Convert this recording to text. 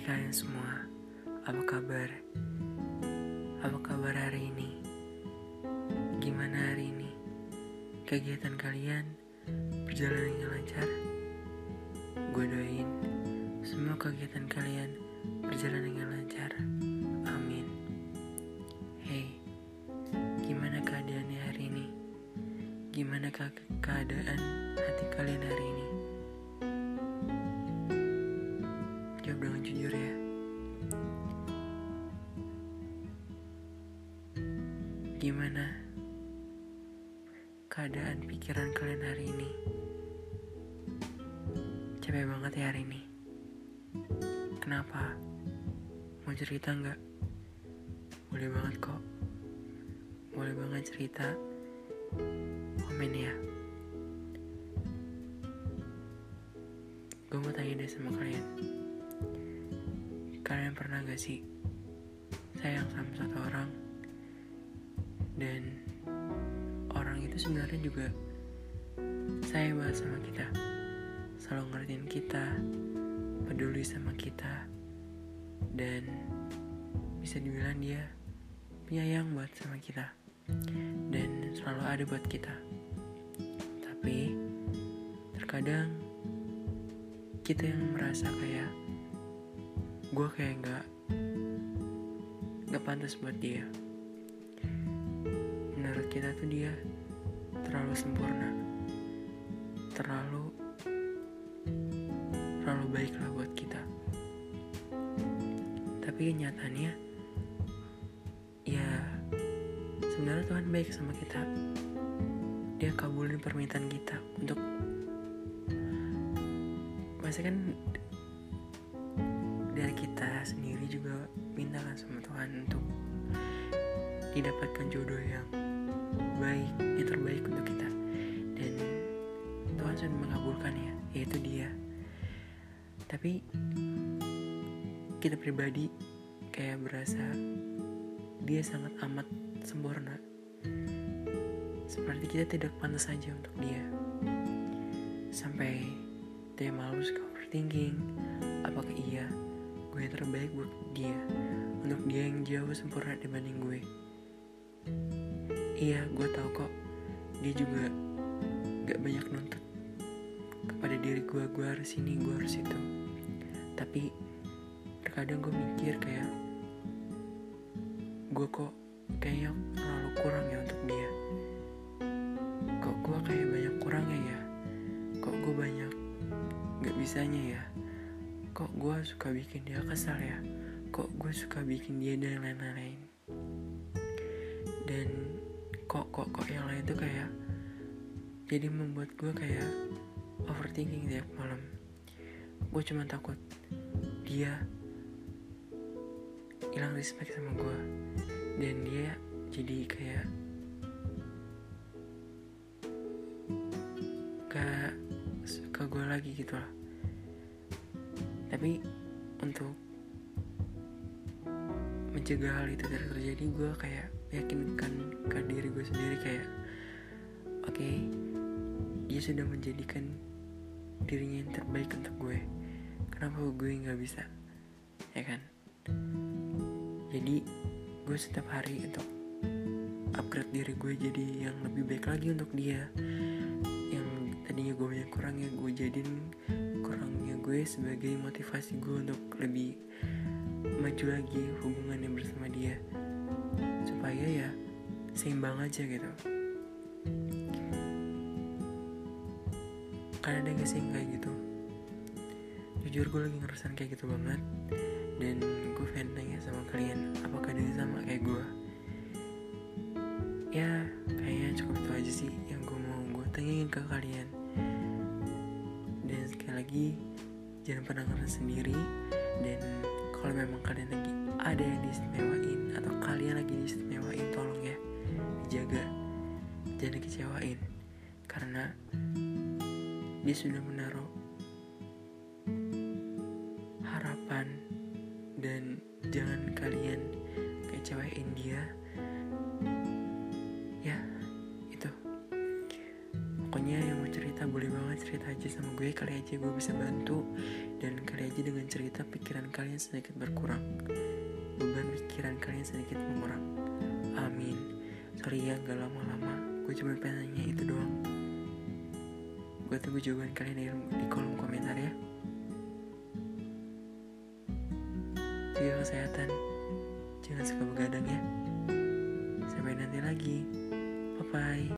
kalian semua, apa kabar? Apa kabar hari ini? Gimana hari ini? Kegiatan kalian berjalan dengan lancar? Gue doain semua kegiatan kalian berjalan dengan lancar. Amin. Hey, gimana keadaannya hari ini? Gimana ke keadaan hati kalian hari ini? Jujur. Gimana keadaan pikiran kalian hari ini? Capek banget ya hari ini. Kenapa? Mau cerita nggak? Boleh banget kok. Boleh banget cerita. Komen ya. Gue mau tanya deh sama kalian. Kalian pernah gak sih sayang sama satu orang? Dan orang itu sebenarnya juga sayang banget sama kita. Selalu ngertiin kita peduli sama kita dan bisa dibilang dia penyayang buat sama kita. Dan selalu ada buat kita. Tapi terkadang kita yang merasa kayak gue kayak nggak nggak pantas buat dia. Menurut kita tuh dia terlalu sempurna. Terlalu terlalu baik lah buat kita. Tapi kenyataannya ya sebenarnya Tuhan baik sama kita. Dia kabulin permintaan kita untuk masih kan dari kita sendiri juga minta kan sama Tuhan untuk didapatkan jodoh yang baik, yang terbaik untuk kita. Dan Tuhan sudah mengabulkan ya, yaitu dia. Tapi kita pribadi kayak berasa dia sangat amat sempurna. Seperti kita tidak pantas saja untuk dia. Sampai dia malu suka overthinking apakah iya gue terbaik buat dia. Untuk dia yang jauh sempurna dibanding gue. Iya gue tahu kok. Dia juga gak banyak nuntut kepada diri gue. Gue harus ini gue harus itu. Tapi terkadang gue mikir kayak gue kok kayaknya terlalu kurang ya untuk dia. Kok gue kayak banyak kurangnya ya? Kok gue banyak gak bisanya ya kok gue suka bikin dia kesal ya? Kok gue suka bikin dia dan lain-lain? Dan kok kok kok yang lain tuh kayak jadi membuat gue kayak overthinking tiap malam. Gue cuma takut dia hilang respect sama gue dan dia jadi kayak gak suka gue lagi gitu lah tapi untuk mencegah hal itu terjadi gue kayak yakinkan ke diri gue sendiri kayak oke okay, dia sudah menjadikan dirinya yang terbaik untuk gue. Kenapa gue nggak bisa? Ya kan? Jadi gue setiap hari untuk upgrade diri gue jadi yang lebih baik lagi untuk dia. Yang tadinya gue banyak kurangnya gue jadiin gue sebagai motivasi gue untuk lebih maju lagi hubungannya bersama dia. Supaya ya seimbang aja gitu. Kan ada gak sih kayak gitu. Jujur gue lagi ngerasain kayak gitu banget. Dan gue pengen nanya sama kalian apakah dia sama kayak gue? Ya kayaknya cukup itu aja sih yang gue mau. Gue tanyain ke kalian. Dan sekali lagi jangan pernah ngerasa sendiri. Dan kalau memang kalian lagi ada yang diistimewain atau kalian lagi diistimewain tolong ya dijaga. Jangan dikecewain. Karena dia sudah menaruh harapan dan jangan kalian cerita boleh banget cerita aja sama gue kali aja gue bisa bantu. Dan kali aja dengan cerita pikiran kalian sedikit berkurang. Beban pikiran kalian sedikit mengurang amin. Sorry ya gak lama-lama. Gue cuma pengen nanya itu doang. Gue tunggu jawaban kalian di, di kolom komentar ya. Jaga kesehatan. Jangan suka begadang ya. Sampai nanti lagi. Bye bye